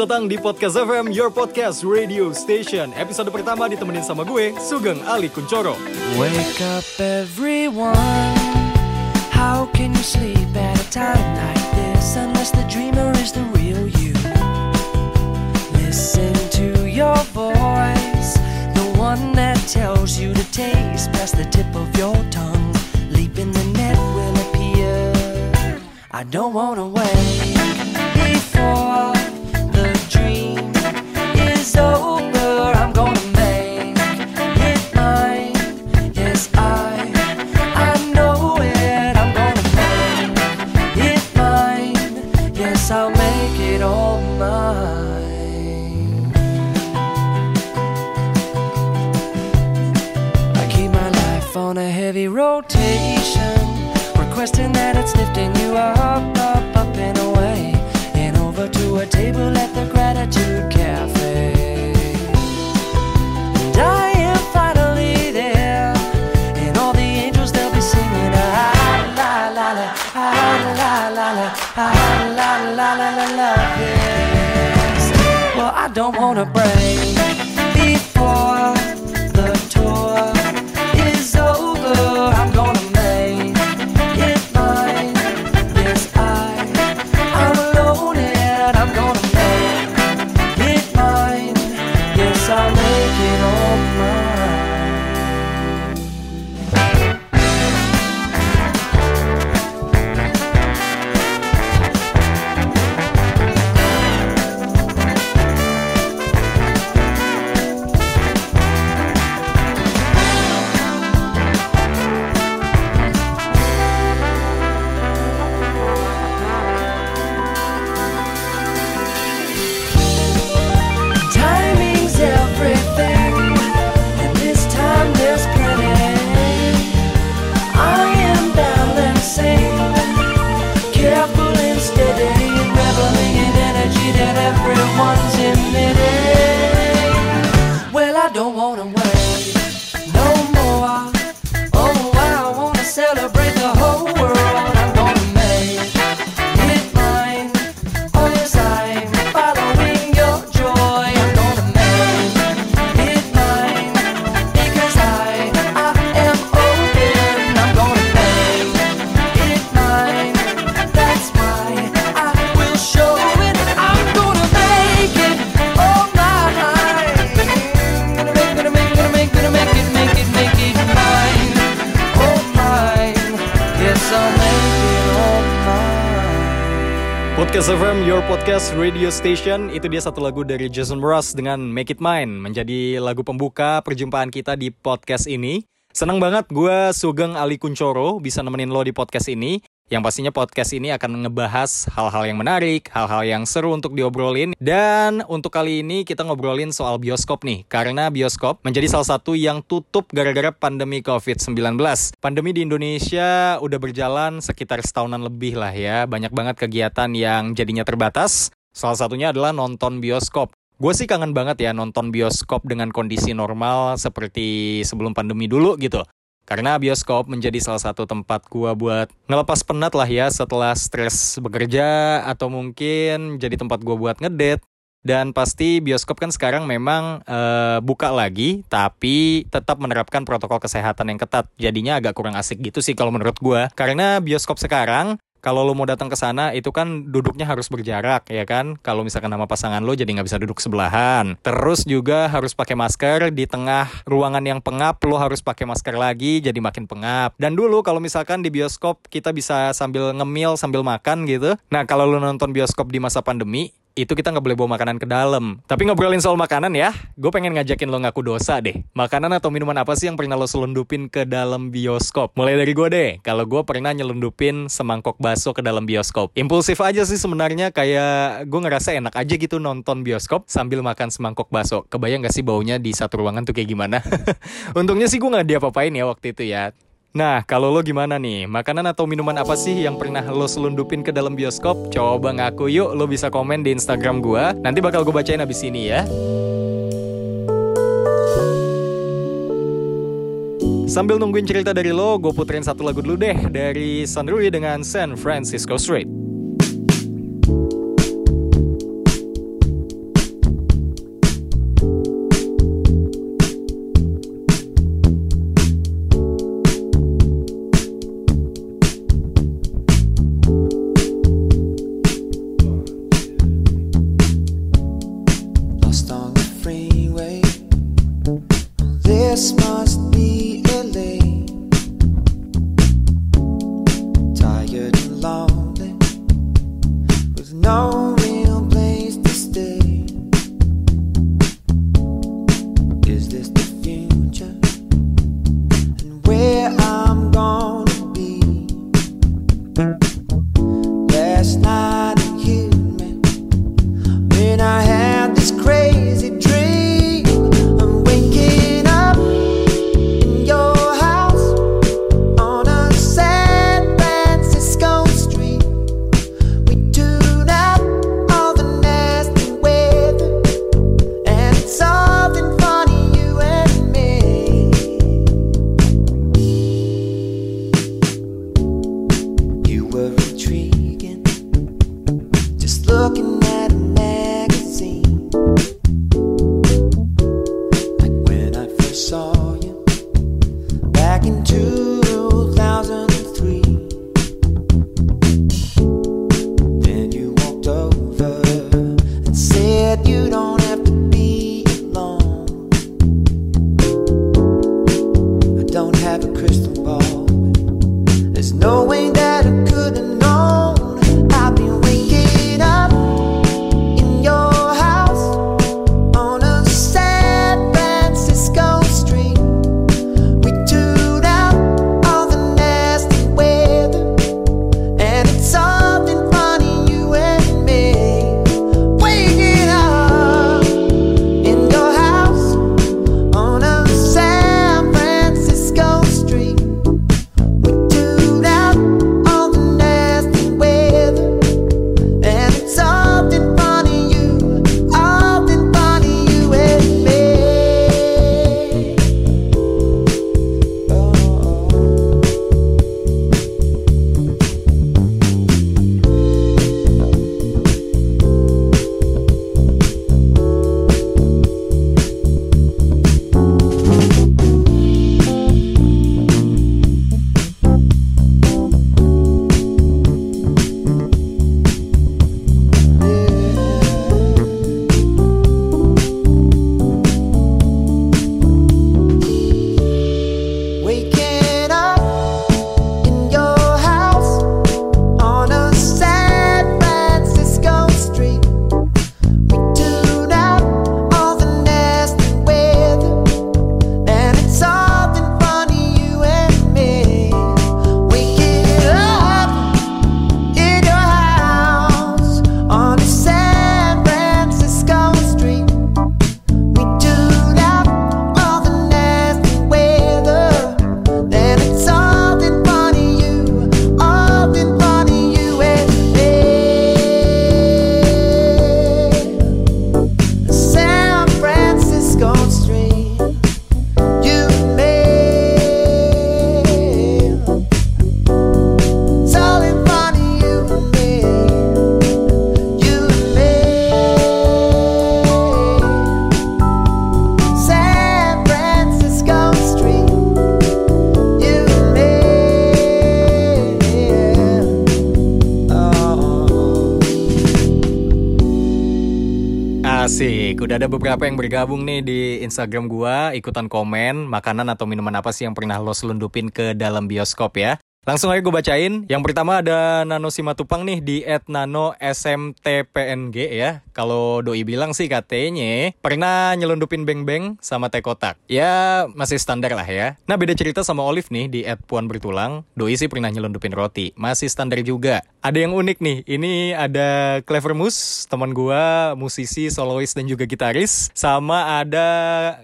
Datang di Podcast FM, your podcast radio station. Episode pertama ditemenin sama gue, Sugeng Ali Kuncoro. Wake up everyone. How can you sleep at a time like this Unless the dreamer is the real you? Listen to your voice The one that tells you to taste Past the tip of your tongue. Leap in the net will appear. I don't wanna wait rotation, requesting that it's lifting you up, up, up and away, and over to a table at the Gratitude Cafe. And I am finally there, and all the angels they'll be singing ah la la la ah la la la ah la la la la la yes. Well, I don't wanna break everyone's admitted. Podcast FM, your podcast radio station. Itu dia satu lagu dari Jason Mraz dengan Make It Mine. Menjadi lagu pembuka perjumpaan kita di podcast ini. Senang banget gue Sugeng Ali Kuncoro bisa nemenin lo di podcast ini. Yang pastinya podcast ini akan ngebahas hal-hal yang menarik, hal-hal yang seru untuk diobrolin. Dan untuk kali ini kita ngobrolin soal bioskop nih. Karena bioskop menjadi salah satu yang tutup gara-gara pandemi COVID-19. Pandemi di Indonesia udah berjalan sekitar setahunan lebih lah ya. Banyak banget kegiatan yang jadinya terbatas. Salah satunya adalah nonton bioskop. Gue sih kangen banget ya nonton bioskop dengan kondisi normal seperti sebelum pandemi dulu gitu. Karena bioskop menjadi salah satu tempat gua buat ngelepas penat lah ya setelah stres bekerja atau mungkin jadi tempat gua buat ngedate. Dan pasti bioskop kan sekarang memang eh, buka lagi, tapi tetap menerapkan protokol kesehatan yang ketat. Jadinya agak kurang asik gitu sih kalau menurut gua. Karena bioskop sekarang kalau lo mau datang ke sana itu kan duduknya harus berjarak ya kan. Kalau misalkan sama pasangan lo jadi nggak bisa duduk sebelahan. Terus juga harus pakai masker di tengah ruangan yang pengap lo harus pakai masker lagi jadi makin pengap. Dan dulu kalau misalkan di bioskop kita bisa sambil ngemil sambil makan gitu. Nah kalau lo nonton bioskop di masa pandemi itu kita nggak boleh bawa makanan ke dalam. Tapi ngobrolin soal makanan ya, gue pengen ngajakin lo ngaku dosa deh. Makanan atau minuman apa sih yang pernah lo selundupin ke dalam bioskop? Mulai dari gue deh, kalau gue pernah nyelundupin semangkok bakso ke dalam bioskop. Impulsif aja sih sebenarnya, kayak gue ngerasa enak aja gitu nonton bioskop sambil makan semangkok bakso. Kebayang gak sih baunya di satu ruangan tuh kayak gimana? Untungnya sih gue nggak diapa-apain ya waktu itu ya. Nah, kalau lo gimana nih? Makanan atau minuman apa sih yang pernah lo selundupin ke dalam bioskop? Coba ngaku yuk, lo bisa komen di Instagram gua. Nanti bakal gue bacain abis ini ya. Sambil nungguin cerita dari lo, gue puterin satu lagu dulu deh dari Sunrui dengan San Francisco Street. Asik, udah ada beberapa yang bergabung nih di Instagram gua, ikutan komen makanan atau minuman apa sih yang pernah lo selundupin ke dalam bioskop ya. Langsung aja gue bacain. Yang pertama ada Nano Simatupang nih di @nano_smtpng ya. Kalau doi bilang sih katanya pernah nyelundupin beng-beng sama teh kotak. Ya masih standar lah ya. Nah beda cerita sama Olive nih di @puan bertulang. Doi sih pernah nyelundupin roti, masih standar juga. Ada yang unik nih. Ini ada Clever Mus, teman gua, musisi, solois dan juga gitaris. Sama ada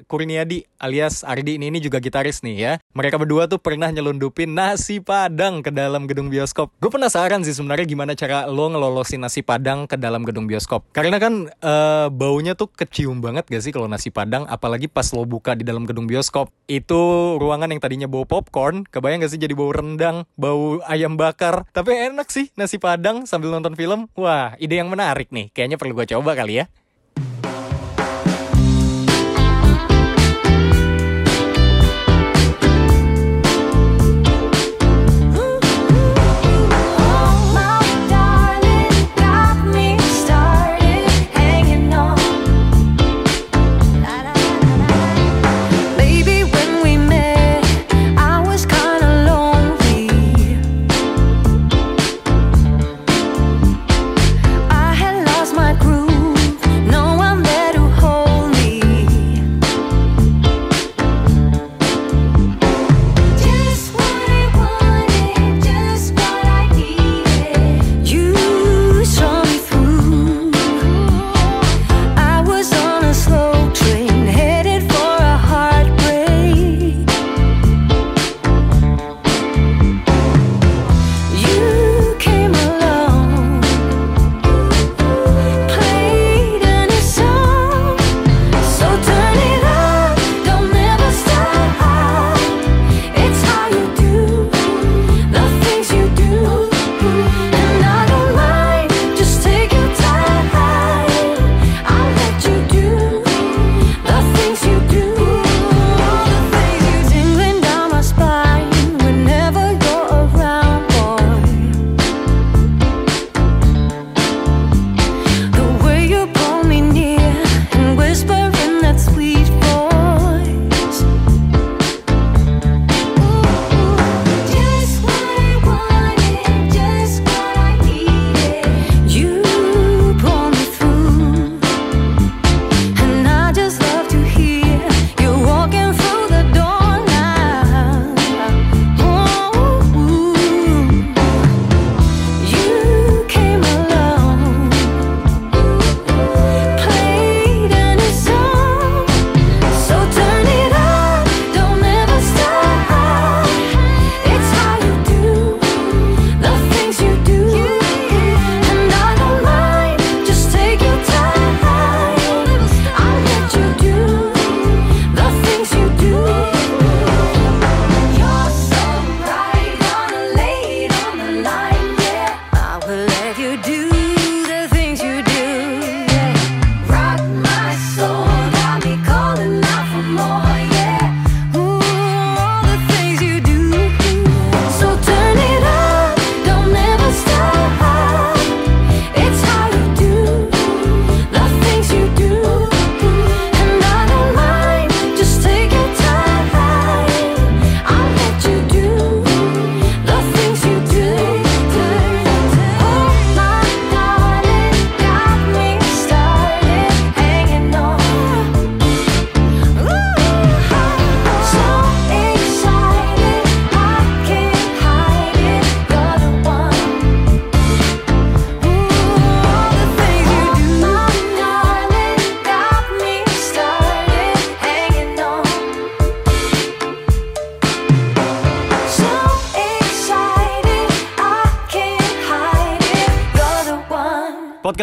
Kurniadi alias Ardi ini, ini juga gitaris nih ya. Mereka berdua tuh pernah nyelundupin nasi padang ke dalam gedung bioskop. Gue penasaran sih sebenarnya gimana cara lo ngelolosin nasi padang ke dalam gedung bioskop. Karena kan eh, baunya tuh kecium banget gak sih kalau nasi padang, apalagi pas lo buka di dalam gedung bioskop. Itu ruangan yang tadinya bau popcorn, kebayang gak sih jadi bau rendang, bau ayam bakar. Tapi enak sih nasi padang sambil nonton film. Wah, ide yang menarik nih. Kayaknya perlu gue coba kali ya.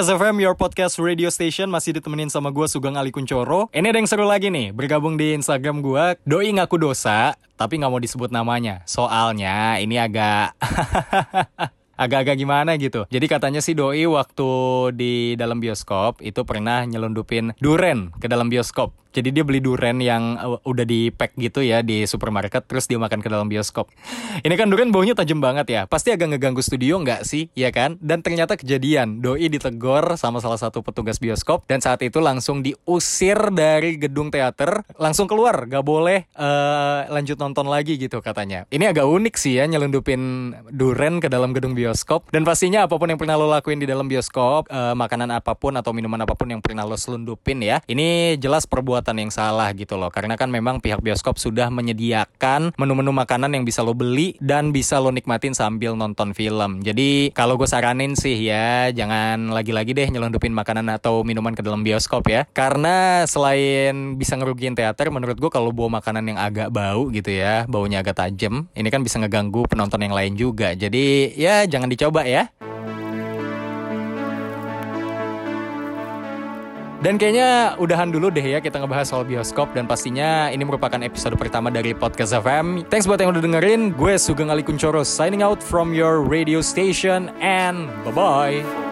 Podcast FM, your podcast radio station masih ditemenin sama gue Sugeng Ali Kuncoro. Ini ada yang seru lagi nih, bergabung di Instagram gue. Doi ngaku dosa, tapi nggak mau disebut namanya. Soalnya ini agak agak-agak gimana gitu. Jadi katanya si Doi waktu di dalam bioskop itu pernah nyelundupin duren ke dalam bioskop. Jadi dia beli duren yang uh, udah di pack gitu ya di supermarket terus dia makan ke dalam bioskop. Ini kan duren baunya tajam banget ya. Pasti agak ngeganggu studio nggak sih? Ya kan? Dan ternyata kejadian Doi ditegor sama salah satu petugas bioskop dan saat itu langsung diusir dari gedung teater, langsung keluar, gak boleh uh, lanjut nonton lagi gitu katanya. Ini agak unik sih ya nyelundupin duren ke dalam gedung bioskop dan pastinya apa pun yang pernah lo lakuin di dalam bioskop, uh, makanan apa pun atau minuman apa pun yang pernah lo selundupin ya, ini jelas perbuatan yang salah gitu loh. Karena kan memang pihak bioskop sudah menyediakan menu-menu makanan yang bisa lo beli dan bisa lo nikmatin sambil nonton film. Jadi kalau gue saranin sih ya, jangan lagi-lagi deh nyelundupin makanan atau minuman ke dalam bioskop ya. Karena selain bisa ngerugiin teater, menurut gue kalau bawa makanan yang agak bau gitu ya, baunya agak tajam, ini kan bisa ngeganggu penonton yang lain juga. Jadi ya jangan dicoba ya. Dan kayaknya udahan dulu deh ya kita ngebahas soal bioskop dan pastinya ini merupakan episode pertama dari Podcast FM. Thanks buat yang udah dengerin. Gue Sugeng Ali Kuncoro signing out from your radio station and bye-bye.